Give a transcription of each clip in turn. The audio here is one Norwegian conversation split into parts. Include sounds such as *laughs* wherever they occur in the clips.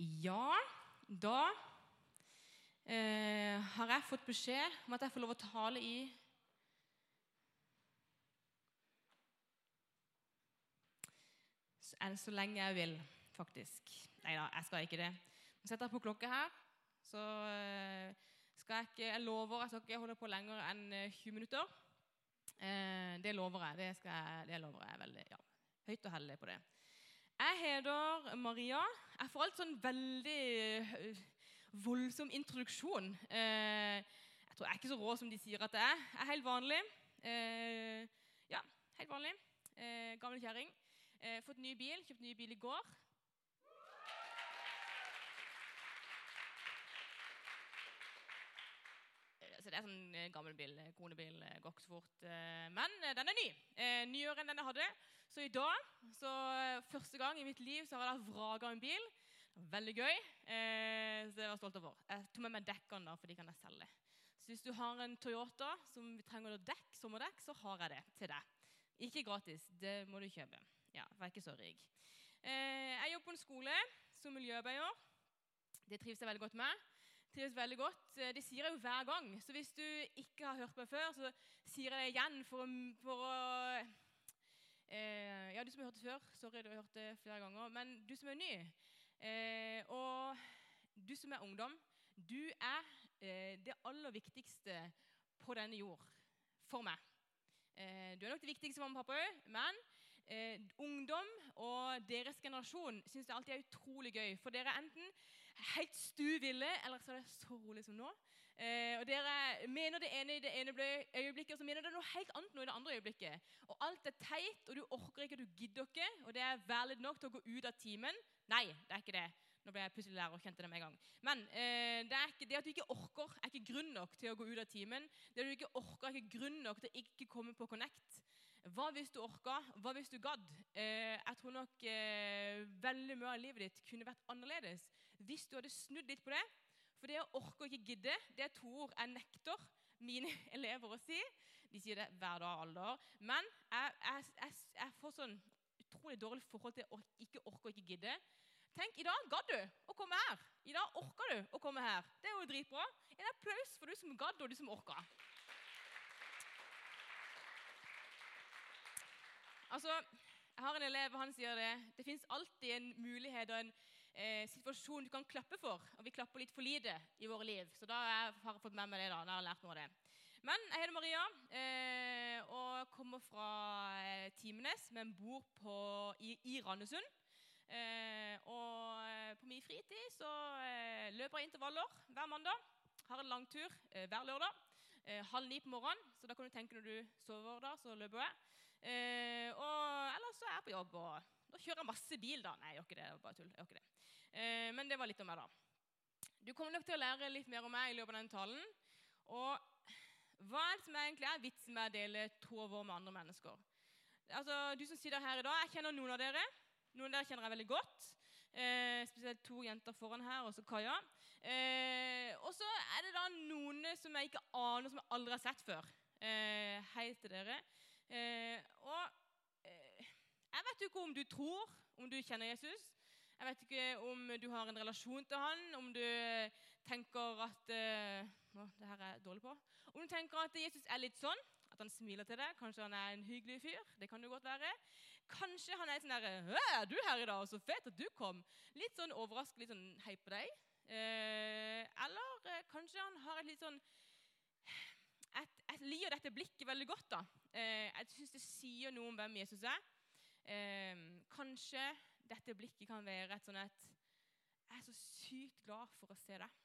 Ja, da eh, har jeg fått beskjed om at jeg får lov å tale i Enn så lenge jeg vil, faktisk. Nei da, jeg skal ikke det. Nå setter jeg på klokka her, så eh, skal jeg ikke Jeg lover jeg skal ikke holde på lenger enn 20 minutter. Eh, det lover jeg. Det, jeg, det lover jeg veldig ja, høyt og heldig på det. Jeg heter Maria. Jeg får alt sånn veldig øh, voldsom introduksjon. Eh, jeg tror jeg er ikke så rå som de sier at jeg er. Jeg er helt vanlig. Eh, ja, helt vanlig. Eh, gammel kjerring. Fått ny bil. Kjøpt ny bil i går. Så det er sånn gammel bil. Konebil. Går ikke så fort. Men den er ny. Nyere enn den jeg hadde. Så i dag, så eh, første gang i mitt liv, så har jeg vraka en bil. Veldig gøy. Eh, så jeg var stolt over. Jeg tok med meg dekkene, da, for de kan jeg selge. Så hvis du har en Toyota som trenger dekk, sommerdekk, så har jeg det til deg. Ikke gratis, det må du kjøpe. Ja, for jeg er ikke så rik. Eh, jeg jobber på en skole som miljøarbeider. Det trives jeg veldig godt med. Trives veldig godt. Eh, det sier jeg jo hver gang. Så hvis du ikke har hørt meg før, så sier jeg det igjen for for å Eh, ja, du som har hørt det før, sorry, du har hørt det flere ganger. Men du som er ny, eh, og du som er ungdom, du er eh, det aller viktigste på denne jord for meg. Eh, du er nok det viktigste for mamma og pappa òg, men eh, ungdom og deres generasjon syns det alltid er utrolig gøy. For dere er enten helt stuville, eller så er det så rolig som nå. Eh, og Dere mener det ene i det ene øyeblikket, og så mener dere noe helt annet nå i det andre øyeblikket. Og alt er teit, og du orker ikke, du gidder ikke, og det er valid nok til å gå ut av timen. Nei, det er ikke det. Nå ble jeg plutselig lærer og kjente det med en gang. Men eh, det, ikke, det, at du ikke orker, er ikke grunn nok til å gå ut av timen. Det at du ikke orker, er ikke grunn nok til å ikke komme på Connect. Hva hvis du orka? Hva hvis du gadd? Eh, jeg tror nok eh, veldig mye av livet ditt kunne vært annerledes hvis du hadde snudd litt på det for det å orke og ikke gidde, det er to ord jeg nekter mine *laughs* elever å si. De sier det hver dag alder. Men jeg, jeg, jeg, jeg får sånn utrolig dårlig forhold til å ikke orke og ikke gidde. Tenk, I dag gadd du å komme her. I dag orka du å komme her. Det er jo dritbra. En applaus for du som gadd, og du som orka. Altså, Jeg har en elev, og han sier det. Det fins alltid en mulighet og en eh, situasjon du kan klappe for. Og vi klapper litt for lite i våre liv. Så da har jeg fått med meg det. da, jeg har lært noe av det. Men jeg heter Maria eh, og kommer fra eh, Timenes, men bor på, i, i Randesund. Eh, og eh, på min fritid så eh, løper jeg intervaller hver mandag. Har en langtur eh, hver lørdag. halv ni på morgenen, så da kan du tenke når du sover, da, så løper jeg. og ellers så er jeg på jobb. og da kjører jeg masse bil, da. Nei, jeg gjør ikke det. bare tull. Jeg gjør ikke det. Eh, men det var litt om meg, da. Du kommer nok til å lære litt mer om meg i løpet av denne talen. Og hva er det som egentlig er vitsen med å dele trover med andre mennesker? Altså, Du som sitter her i dag, jeg kjenner noen av dere. Noen av dere kjenner jeg veldig godt. Eh, spesielt to jenter foran her, og så Kaja. Eh, og så er det da noen som jeg ikke aner, som jeg aldri har sett før. Eh, hei til dere. Eh, og jeg vet jo ikke om du tror, om du kjenner Jesus. Jeg vet ikke om du har en relasjon til han, om du tenker at Nå, det her er jeg dårlig på. Om du tenker at Jesus er litt sånn, at han smiler til deg. Kanskje han er en hyggelig fyr. Det kan det godt være. Kanskje han er sånn derre 'Er du her i dag? Så fett at du kom.' Litt sånn overraskende, litt sånn hei på deg. Eh, eller eh, kanskje han har et litt sånn Jeg liker dette blikket veldig godt. da. Eh, jeg syns det sier noe om hvem Jesus er. Kanskje dette blikket kan være et sånn et Jeg er så sykt glad for å se deg.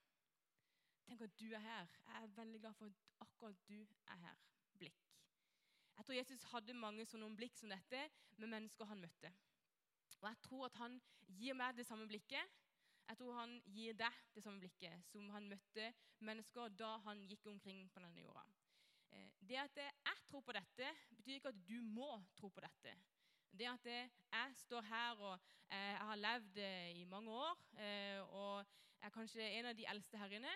Tenk at du er her. Jeg er veldig glad for at akkurat du er her. Blikk. Jeg tror Jesus hadde mange sånne blikk som dette med mennesker han møtte. Og jeg tror at han gir meg det samme blikket. Jeg tror han gir deg det samme blikket som han møtte mennesker da han gikk omkring på denne jorda. Eh, det at jeg tror på dette, betyr ikke at du må tro på dette. Det at jeg står her og eh, jeg har levd eh, i mange år eh, og jeg er kanskje en av de eldste her inne,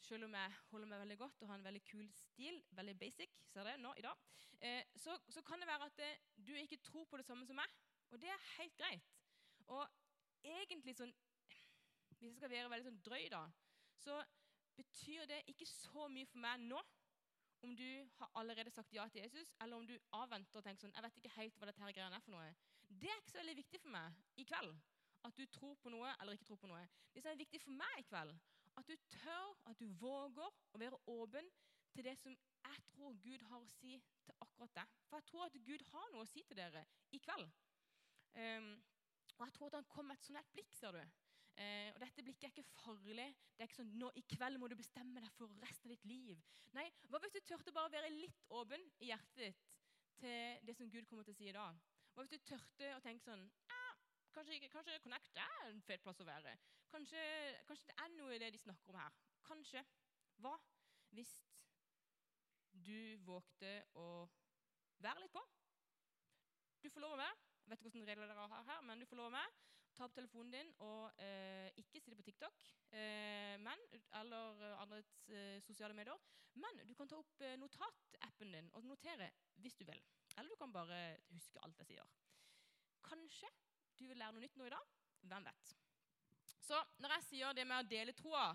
selv om jeg holder meg veldig godt og har en veldig kul stil, veldig basic, ser det nå i dag, så, så kan det være at du ikke tror på det samme som meg. Og det er helt greit. Og egentlig sånn hvis jeg skal være veldig sånn drøy, da, så betyr det ikke så mye for meg nå om du har allerede sagt ja til Jesus, eller om du avventer og tenker sånn Jeg vet ikke helt hva dette her greiene er for noe. Det er ikke så veldig viktig for meg i kveld. At du tror på noe eller ikke tror på noe. Det som er viktig for meg i kveld, at du tør, at du våger å være åpen til det som jeg tror Gud har å si til akkurat deg. For jeg tror at Gud har noe å si til dere i kveld. Um, og jeg tror at han kom med et sånt blikk, ser du. Eh, og dette blikket er ikke farlig. Det er ikke sånn nå i kveld må du bestemme deg for resten av ditt liv. Nei, Hva hvis du turte bare å være litt åpen i hjertet ditt til det som Gud kommer til å si i dag? Hva hvis du turte å tenke sånn kanskje, kanskje, Connect er en fet plass å være. Kanskje, kanskje det er noe i det de snakker om her. Kanskje. Hva hvis du vågte å være litt på? Du får lov å være. Jeg vet ikke hvordan regler dere har her, men du får lov å være ta opp telefonen din og eh, ikke det på TikTok eh, men, eller andre eh, sosiale medier. Men du kan ta opp eh, notatappen din og notere hvis du vil. Eller du kan bare huske alt jeg sier. Kanskje du vil lære noe nytt nå i dag. Hvem vet. Så når jeg sier det med å dele troa,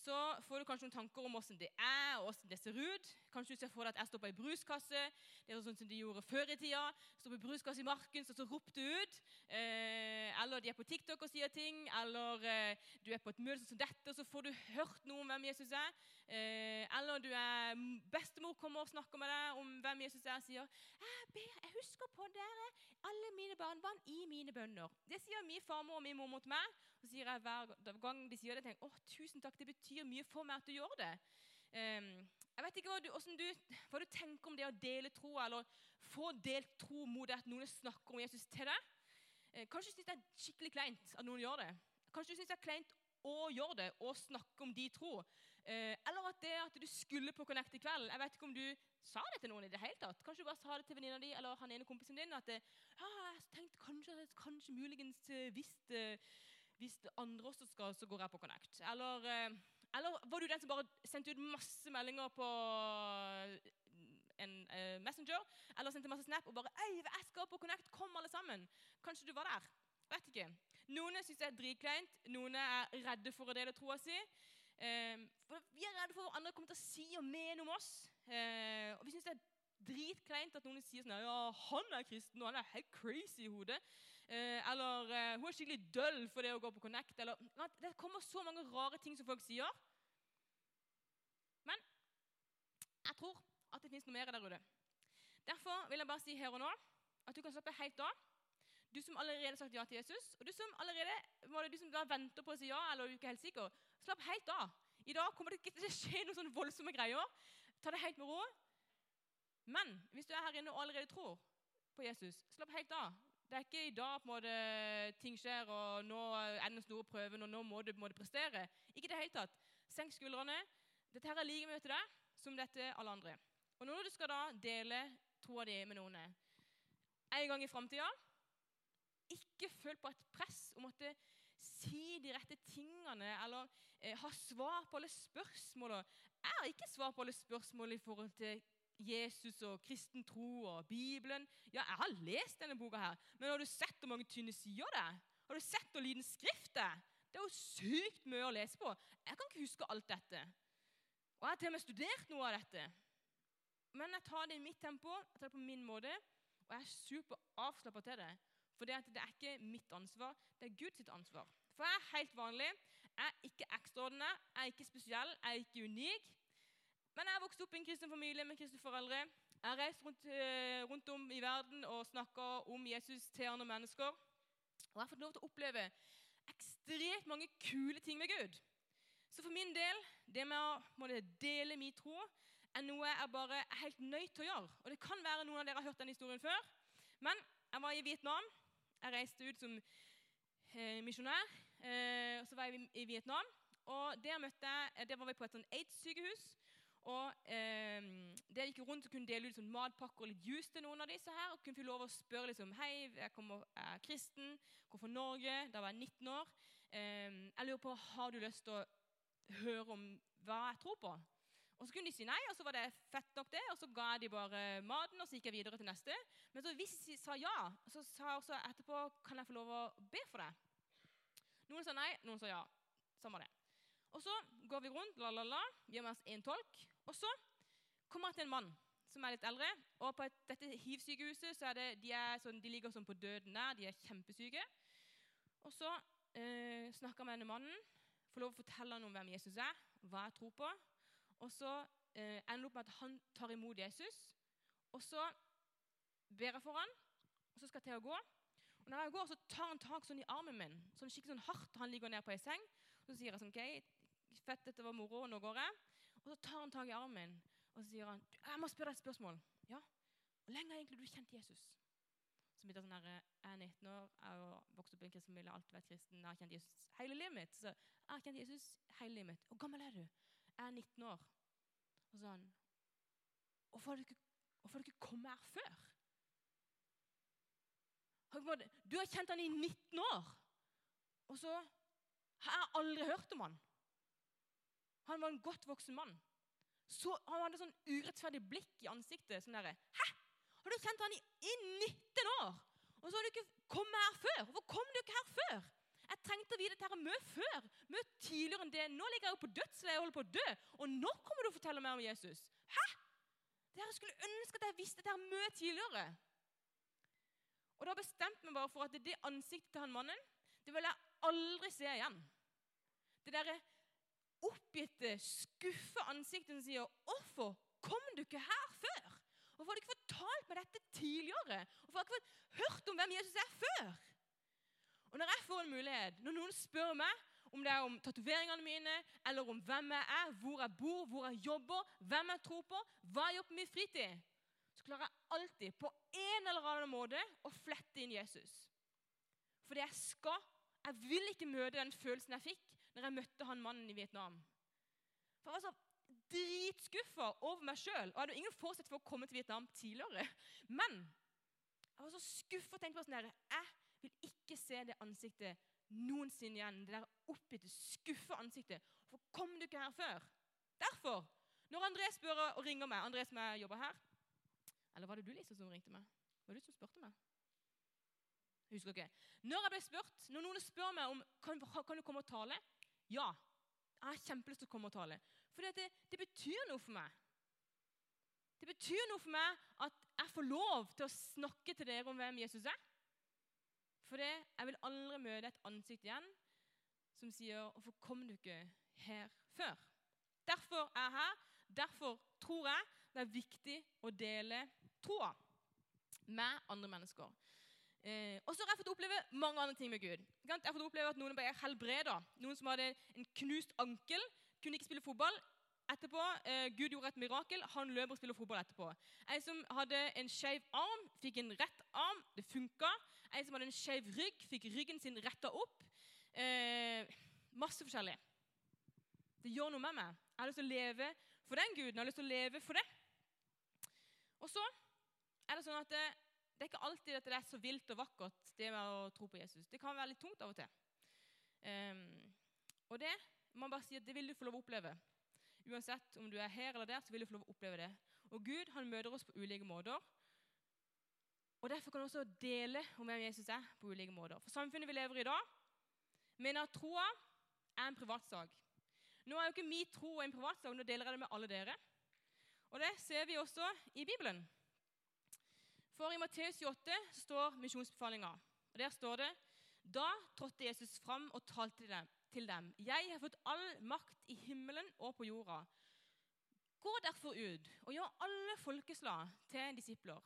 så får du kanskje noen tanker om åssen det er, og åssen det ser ut. Kanskje du ser for deg at jeg står på ei bruskasse. Det er sånn som de gjorde før i tida. Står på bruskasse i marken, så, så ropte ut. Eh, eller de er på TikTok og sier ting. Eller eh, du er på et møte som dette, og så får du hørt noe om hvem Jesus er. Eh, eller du er bestemor kommer og snakker med deg om hvem Jesus er, og sier jeg, ber, jeg husker på dere, alle mine barnebarn, i mine bønner. Det sier min farmor og min mor mot meg. Og så sier jeg hver gang de sier det, tenker jeg, å, tusen takk, det betyr mye for meg at du gjør det. Um, jeg vet ikke hva du, du, hva du, tenker om det å dele tro, eller få delt tro mot at noen snakker om Jesus til deg. Uh, kanskje du syns det er skikkelig kleint at noen gjør det. Kanskje du syns det er kleint å gjøre det og snakke om de tro. Uh, eller at det at du skulle på Connect i kveld Jeg vet ikke om du sa det til noen i det hele tatt. Kanskje du bare sa det til venninna di eller han ene kompisen din. at det, ja, jeg tenkte kanskje, kanskje muligens hvis uh, hvis andre også skal, så går jeg på Connect. Eller, eh, eller, var du den som bare sendte ut masse meldinger på eh, en uh, Messenger? Eller sendte masse Snap og bare 'Ei, jeg skal på Connect, kom alle sammen'. Kanskje du var der. Vet ikke. Noen syns det er dritkleint. Noen er redde for å dele troa si. Uh, for vi er redde for hva andre kommer til å si og mene om oss. Uh, og vi syns det er dritkleint at noen sier sånn ja, 'Han er kristen, og han er helt crazy i hodet'. Eh, eller eh, 'hun er skikkelig døll for det å gå på Connect'. Eller, det kommer så mange rare ting som folk sier. Men jeg tror at det fins noe mer der ute. Derfor vil jeg bare si her og nå at du kan slappe helt av. Du som allerede har sagt ja til Jesus, og du som allerede du som venter på å si ja, eller du er ikke helt sikker, slapp helt av. I dag kommer det ikke til å skje noen sånne voldsomme greier. Ta det helt med ro. Men hvis du er her inne og allerede tror på Jesus, slapp helt av. Det er ikke i dag på en måte, ting skjer, og nå er den store prøven, og nå må du, på en måte prestere. Ikke i det hele tatt. Senk skuldrene. Dette her er like mye til deg som dette alle andre. Og når du skal da dele to av de med noen en gang i framtida, ikke føl på et press om at si de rette tingene eller eh, ha svar på alle spørsmål. Jeg har ikke svar på alle spørsmål i forhold til Jesus og kristen tro og Bibelen. Ja, jeg har lest denne boka, her, men har du sett hvor mange tynne sider det er? Har du sett hvor liten skrift det er? Det er jo sykt mye å lese på. Jeg kan ikke huske alt dette. Og jeg har til og med studert noe av dette. Men jeg tar det i mitt tempo, jeg tar det på min måte, og jeg er super avslappa til det. For det, er ikke mitt ansvar, det er Guds ansvar. For jeg er helt vanlig. Jeg er ikke ekstraordinær, jeg er ikke spesiell, jeg er ikke unik. Men jeg vokste opp i en kristen familie med kristne foreldre. Jeg har reist rundt, eh, rundt, om i verden og snakka om Jesus til andre mennesker. Og jeg har fått lov til å oppleve ekstremt mange kule ting med Gud. Så for min del, det med å dele min tro, er noe jeg bare er helt nødt til å gjøre. Og det kan være noen av dere har hørt den historien før. Men jeg var i Vietnam. Jeg reiste ut som eh, misjonær. Eh, så var jeg i, Vietnam. Og der, jeg, der var vi på et sånn aids-sykehus. Og eh, Der gikk rundt og kunne dele ut sånn matpakker og litt juice til noen av disse her. Og kunne få lov å spørre liksom, hei, jeg, kommer, jeg er kristen, kommer fra Norge. Da var jeg 19 år. Eh, jeg lurer på, Har du lyst til å høre om hva jeg tror på? Og Så kunne de si nei, og så var det fett nok det, og så ga de bare maten. og Så gikk jeg videre til neste. Men så hvis de sa ja, så sa jeg også etterpå kan jeg få lov å be for deg. Noen sa nei, noen sa ja. Samme det. Og så går vi rundt, la, la, la, med oss én tolk. Og så kommer jeg til en mann som er litt eldre. Og på dette hiv-sykehuset så er det, de, er sånn, de ligger sånn på døden der. De er kjempesyke. Og så eh, snakker jeg med denne mannen, får lov å fortelle ham om hvem Jesus er, hva jeg tror på. Og så eh, ender det opp med at han tar imot Jesus. Og så ber jeg for han, og så skal jeg til å gå. Og når jeg går, så tar han tak sånn i armen min, sånn skikkelig sånn hardt. Han ligger ned på ei seng. Og så sier jeg sånn OK, fett, dette var moro, nå går jeg. Og så tar han tak i armen min, og så sier han jeg må spørre deg et spørsmål. Ja, Hvor lenge har egentlig du kjent Jesus? Så begynte sånn her, Jeg er 19 år, jeg har vokst opp i en kristen familie, alltid vært kristen. Jeg har kjent Jesus hele livet mitt. Så jeg har kjent Jesus hele livet mitt. Hvor gammel er du? Jeg er 19 år. Og sånn Hvorfor har du ikke, ikke kommet her før? Du har kjent han i 19 år, og så har jeg aldri hørt om han. Han var en godt voksen mann. Så Han hadde sånn urettferdig blikk i ansiktet. sånn der, Hæ? Har du kjent han i, i 19 år? Og så har du ikke kommet her før? Hvorfor kom du ikke her før? Jeg trengte å vite dette mye før. Mye tidligere enn det. Nå ligger jeg jo på dødsleiet og holder på å dø. Og nå kommer du og forteller meg om Jesus. Hæ? Dere skulle ønske at jeg visste dette mye tidligere. Og da bestemte vi bare for at det ansiktet til han mannen det vil jeg aldri se igjen. Det derre oppgitte, skuffa ansiktet som sier 'Hvorfor kom du ikke her før?' 'Hvorfor har du ikke fortalt meg dette tidligere?' 'Hvorfor har du ikke hørt om hvem Jesus er før?' Og Når jeg får en mulighet, når noen spør meg om det er om tatoveringene mine, eller om hvem jeg er, hvor jeg bor, hvor jeg jobber, hvem jeg tror på, hva jeg gjør på min fritid, så klarer jeg alltid på en eller annen måte å flette inn Jesus. Fordi jeg skal Jeg vil ikke møte den følelsen jeg fikk når jeg møtte han mannen i Vietnam. For Jeg var så dritskuffa over meg sjøl. Og jeg hadde ingen forsett for å komme til Vietnam tidligere. Men jeg var så skuffa og tenkte på sånn der, Jeg vil ikke se det ansiktet noensinne igjen. Det der oppgitte, skuffa ansiktet. Hvorfor kom du ikke her før? Derfor, når André spør og ringer meg André som jeg jobber her Eller var det du, Lisa, som ringte meg? Var det du som spurte meg? Jeg husker ikke. Når jeg ble spurt, når noen spør meg om kan, kan du komme og tale, ja. Jeg har kjempelyst til å komme og tale. For det, det, betyr noe for meg. Det betyr noe for meg at jeg får lov til å snakke til dere om hvem Jesus er. For det, jeg vil aldri møte et ansikt igjen som sier 'Hvorfor kom du ikke her før?' Derfor er jeg her. Derfor tror jeg det er viktig å dele troa med andre mennesker. Eh, og så har jeg fått oppleve mange andre ting med Gud. Jeg har fått oppleve at Noen ble helbreda. Noen som hadde en knust ankel, kunne ikke spille fotball. Etterpå, eh, Gud gjorde et mirakel. Han løper og spiller fotball etterpå. En som hadde en skeiv arm, fikk en rett arm. Det funka. En som hadde en skeiv rygg, fikk ryggen sin retta opp. Eh, masse forskjellig. Det gjør noe med meg. Jeg har lyst til å leve for den guden. Jeg har lyst til å leve for det. Og så er det sånn at det, det er ikke alltid at det er så vilt og vakkert, det med å tro på Jesus. Det kan være litt tungt av og til. Um, og det man bare si at det vil du få lov å oppleve. Uansett om du er her eller der, så vil du få lov å oppleve det. Og Gud han møter oss på ulike måter. Og Derfor kan du også dele om hvem Jesus er, på ulike måter. For samfunnet vi lever i i dag, mener at troa er en privatsak. Nå er jo ikke min tro en privatsak, nå deler jeg det med alle dere. Og Det ser vi også i Bibelen. For i Matteus 28 står misjonsbefalinga. Og Der står det Da trådte Jesus fram og talte til dem. Jeg har fått all makt i himmelen og på jorda. Gå derfor ut og gjør alle folkeslag til disipler.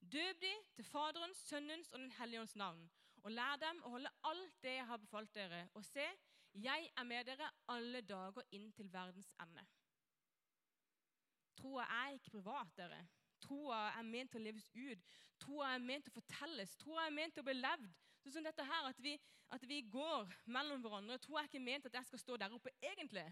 Døp de til Faderens, Sønnens og Den hellige ånds navn. Og lær dem å holde alt det jeg har befalt dere. Og se, jeg er med dere alle dager inn til verdens ende. Troa er ikke privat, dere. Troa er ment til å leves ut. Troa er ment til å fortelles. Troa er ment til å bli levd. Sånn som dette her, at vi, at vi går mellom hverandre. tror jeg ikke ment at jeg skal stå der oppe egentlig.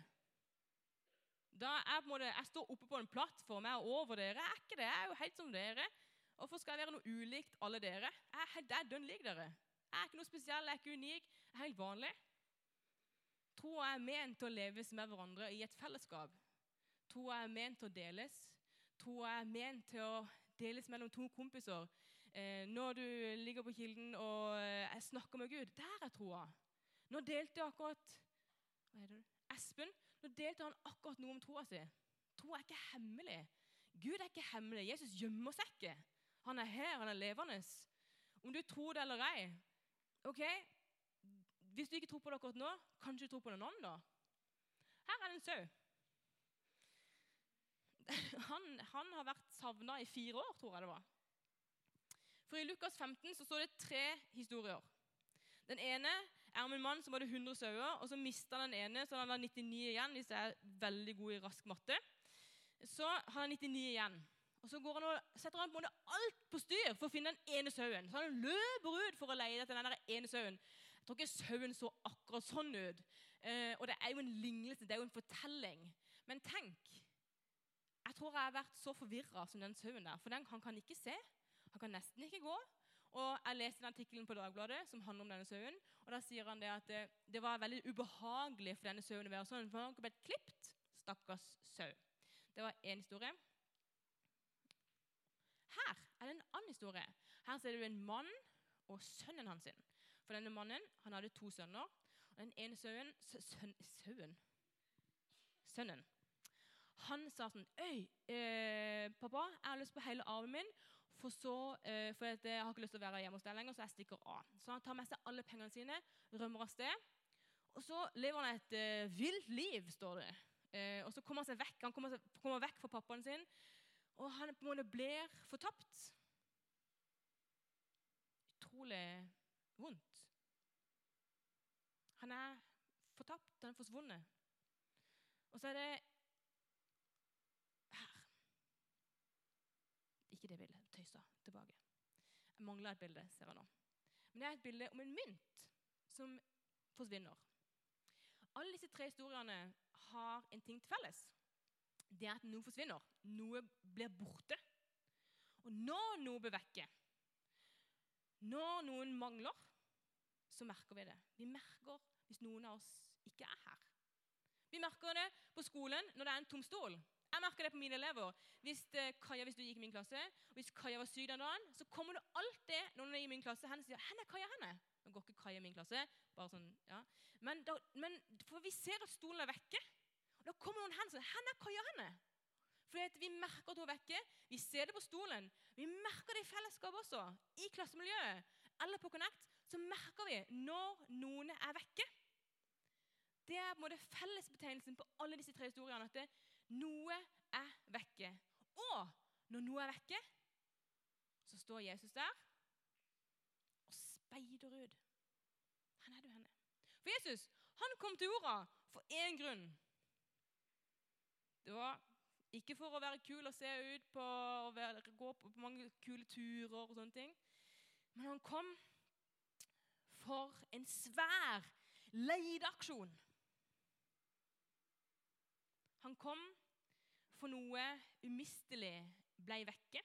Da er på en måte, Jeg står oppe på en plattform, jeg er over dere. Jeg er ikke det. Jeg er jo helt som dere. Hvorfor skal jeg være noe ulikt alle dere? Jeg er dønn lik dere. Jeg er ikke noe spesiell, jeg er ikke unik. Jeg er helt vanlig. Troa er ment til å leves med hverandre i et fellesskap. Troa er ment til å deles troa er ment til å deles mellom to kompiser. Eh, når du ligger på kilden og eh, jeg snakker med Gud, der er troa. Nå delte akkurat Hva heter du? Espen, nå delte han akkurat noe om troa si. Troa er ikke hemmelig. Gud er ikke hemmelig. Jesus gjemmer seg ikke. Han er her, han er levende. Om du tror det eller ei. ok? Hvis du ikke tror på det akkurat nå, kanskje du tror på noen annen da? Her er det en sau. *laughs* Han, han, har vært savna i fire år, tror jeg det var. For I Lukas 15 så står det tre historier. Den ene er om en mann som hadde 100 sauer, og så mista den ene, så han har 99 igjen. hvis jeg er veldig god i rask matte. Så har han 99 igjen. Og Så han og setter han på en måte alt på styr for å finne den ene sauen. Så han løper ut for å leie etter den ene sauen. Jeg tror ikke sauen så akkurat sånn ut. Eh, og det er jo en lignelse, det er jo en fortelling. Men tenk Jeg tror jeg har vært så forvirra som den sauen der. For den, han kan ikke se. Han kan nesten ikke gå. Og Jeg leste den artikkelen på Dagbladet som handler om denne sauen. og Da sier han det at det, det var veldig ubehagelig for denne sauen å være sånn. For han ble klipt. Stakkars sau. Det var én historie. Her er det en annen historie. Her ser du en mann og sønnen hans. For denne mannen han hadde to sønner. og Den ene sauen søn, Sauen? Sønnen. Han sa sånn Øy, eh, pappa, jeg har lyst på hele arven min. For så, eh, for jeg har ikke lyst til å være hjemme hos deg lenger, så jeg stikker av. Så han tar med seg alle pengene sine, rømmer av sted. Og så lever han et eh, vilt liv, står det. Eh, og så kommer han seg vekk. Han kommer, seg, kommer vekk fra pappaen sin, og han på en måte blir fortapt. Utrolig vondt. Han er fortapt, han er forsvunnet. Og så er det her. Ikke det bildet. Tilbake. Jeg mangler et bilde, ser jeg nå. Men det er et bilde om en mynt som forsvinner. Alle disse tre historiene har en ting til felles. Det er at noe forsvinner. Noe blir borte. Og når noe blir vekke, når noen mangler, så merker vi det. Vi merker hvis noen av oss ikke er her. Vi merker det på skolen når det er en tom stol. Jeg merker det på mine elever. Hvis, uh, Kaja, hvis du gikk i min klasse, og hvis Kaja var syk den dagen, så kommer det alltid noen i min klasse hen og sier 'Henne er Kaja henne?' Nå går ikke Kaja i min klasse, bare sånn, ja. men, da, men, for vi ser at stolen er vekke. Og Da kommer noen hen og sier 'Henne er Kaja henne?' For Vi merker at hun er vekke. Vi ser det på stolen. Vi merker det i fellesskap også. I klassemiljøet eller på Connect så merker vi når noen er vekke. Det er på en måte fellesbetegnelsen på alle disse tre historiene. at det, noe er vekke. Og når noe er vekke, så står Jesus der og speider ut. Han er du henne? For Jesus han kom til jorda for én grunn. Det var ikke for å være kul og se ut på og være, gå på mange kule turer og sånne ting. Men han kom for en svær leieaksjon. Han kom for noe umistelig ble vekke.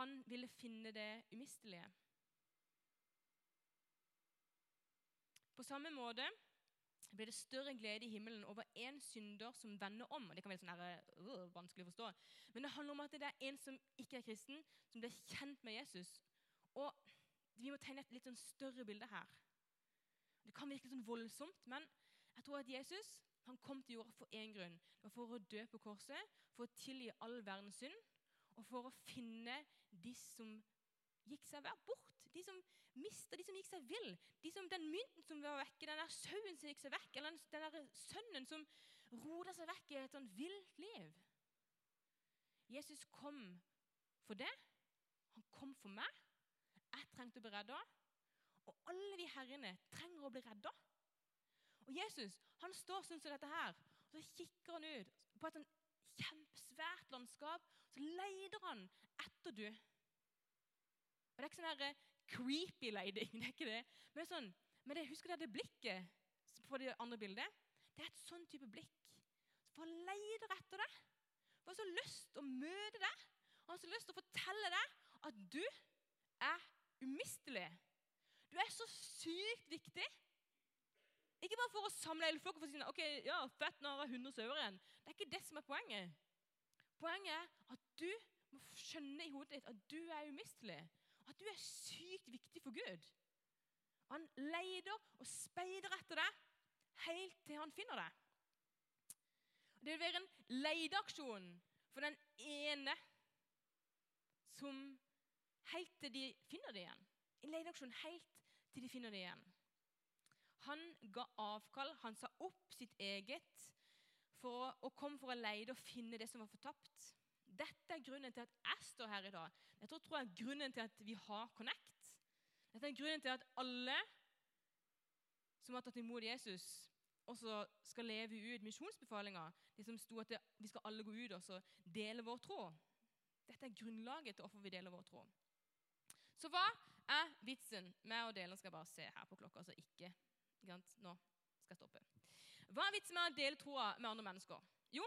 Han ville finne det umistelige. På samme måte blir det større glede i himmelen over én synder som vender om. Det kan være sånn her, øh, vanskelig å forstå. Men det handler om at det er en som ikke er kristen, som blir kjent med Jesus. Og Vi må tegne et litt sånn større bilde her. Det kan virke sånn voldsomt, men jeg tror at Jesus han kom til jorda for én grunn. Det var for å dø på korset, for å tilgi all verdens synd, og for å finne de som gikk seg bort. De som mista, de som gikk seg vill. De som, den mynten som var vekke, den der sauen som gikk seg vekk, eller den, der sønnen som rota seg vekk i et sånt vilt liv. Jesus kom for det. Han kom for meg. Jeg trengte å bli redda. Og alle vi her inne trenger å bli redda. Og Jesus han står sånn som dette her, og så kikker han ut på et sånn kjempesvært landskap. Så leter han etter du. Og Det er ikke sånn her creepy leiding, *laughs* det er ikke det. Men, sånn, men det, husker dere det blikket på det andre bildet? Det er et sånn type blikk. For han leter etter deg. Han har så lyst til å møte deg. Han har så lyst til å fortelle deg at du er umistelig. Du er så sykt viktig. Ikke bare for å samle hele flokken for å si ok, ja, fett, nå har jeg 100 sauer igjen. Det er ikke det som er poenget. Poenget er at du må skjønne i hodet ditt at du er umistelig. At du er sykt viktig for Gud. Han leter og speider etter deg helt til han finner deg. Det vil være en leteaksjon for den ene som helt til de finner det igjen. En leteaksjon helt til de finner det igjen. Han ga avkall, han sa opp sitt eget for og kom for å leide og finne det som var fortapt. Dette er grunnen til at jeg står her i dag. Dette tror jeg er grunnen til at vi har Connect. Dette er grunnen til at alle som har tatt imot Jesus, også skal leve ut misjonsbefalinga. Det som sto at vi skal alle gå ut og dele vår tråd. Dette er grunnlaget til hvorfor vi deler vår tråd. Så hva er vitsen med å dele? Skal jeg bare se her på klokka, så ikke Nå skal jeg stoppe. Hva er vitsen med å dele troa med andre mennesker? Jo,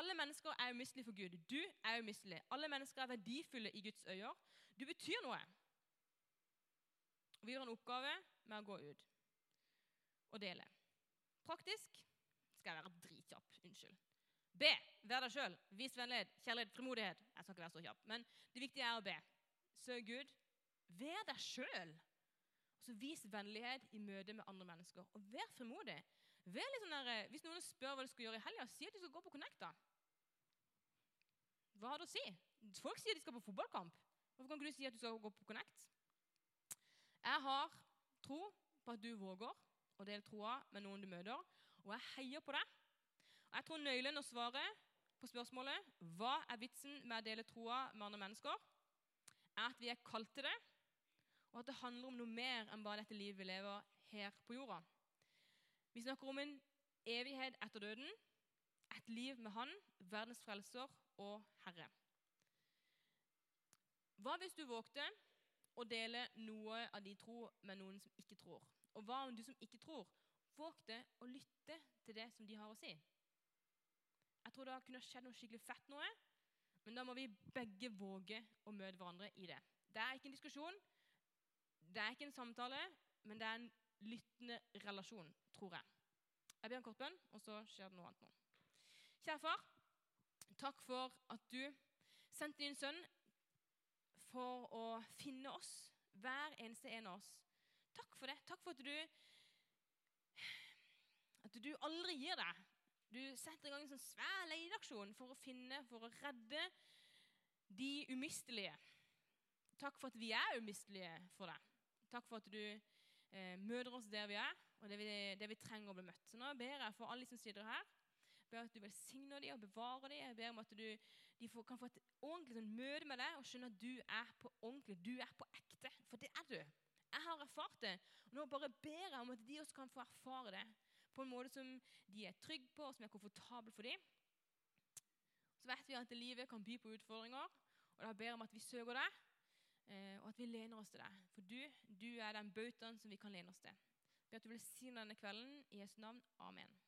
alle mennesker er umistelige for Gud. Du er umistelig. Alle mennesker er verdifulle i Guds øyne. Du betyr noe. Vi har en oppgave med å gå ut og dele. Praktisk skal jeg være dritkjapp. Unnskyld. Be. Vær deg sjøl. Vis vennlighet, kjærlighet, frimodighet. Jeg skal ikke være så kjapp, men det viktige er å be. Søk Gud. Vær deg sjøl. Vis vennlighet i møte med andre mennesker. Og vær frimodig. Vær litt sånn der, eh, hvis noen spør hva du skal gjøre i helga, si at du skal gå på Connect. da. Hva har det å si? Folk sier de skal på fotballkamp. Hvorfor kan ikke du si at du skal gå på Connect? Jeg har tro på at du våger å dele troa med noen du møter, og jeg heier på deg. Og jeg tror nøkkelen å svare på spørsmålet hva er vitsen med å dele troa med andre mennesker, er at vi er kalt til det, og at det handler om noe mer enn bare dette livet vi lever her på jorda. Vi snakker om en evighet etter døden, et liv med Han, verdens frelser og Herre. Hva hvis du vågte å dele noe av de tro med noen som ikke tror? Og hva om du som ikke tror, vågte å lytte til det som de har å si? Jeg tror det kunne skjedd noe skikkelig fett noe, men da må vi begge våge å møte hverandre i det. Det er ikke en diskusjon, det er ikke en samtale, men det er en lyttende relasjon, tror jeg. Jeg ber en kort bønn, og så skjer det noe annet nå. Kjære far, takk for at du sendte din sønn for å finne oss, hver eneste en av oss. Takk for det. Takk for at du at du aldri gir deg. Du setter i gang en sånn svær leteaksjon for å finne, for å redde de umistelige. Takk for at vi er umistelige for deg. Takk for at du eh, møter oss der vi er, og det vi, det vi, trenger å bli møtt. Så nå ber jeg for alle som sitter her, ber at du velsigner dem og bevarer dem. Jeg ber om at du, de får, kan få et ordentlig sånn, møte med deg og skjønne at du er på ordentlig. Du er på ekte. For det er du. Jeg har erfart det. Og nå bare ber jeg om at de også kan få erfare det på en måte som de er trygge på, og som er komfortabel for dem. Så vet vi at livet kan by på utfordringer, og da ber jeg om at vi søker deg. Eh, og at vi lener oss til deg. For du, du er den bautaen som vi kan lene oss til. Be at du velsigner denne kvelden. I Jesu navn. Amen.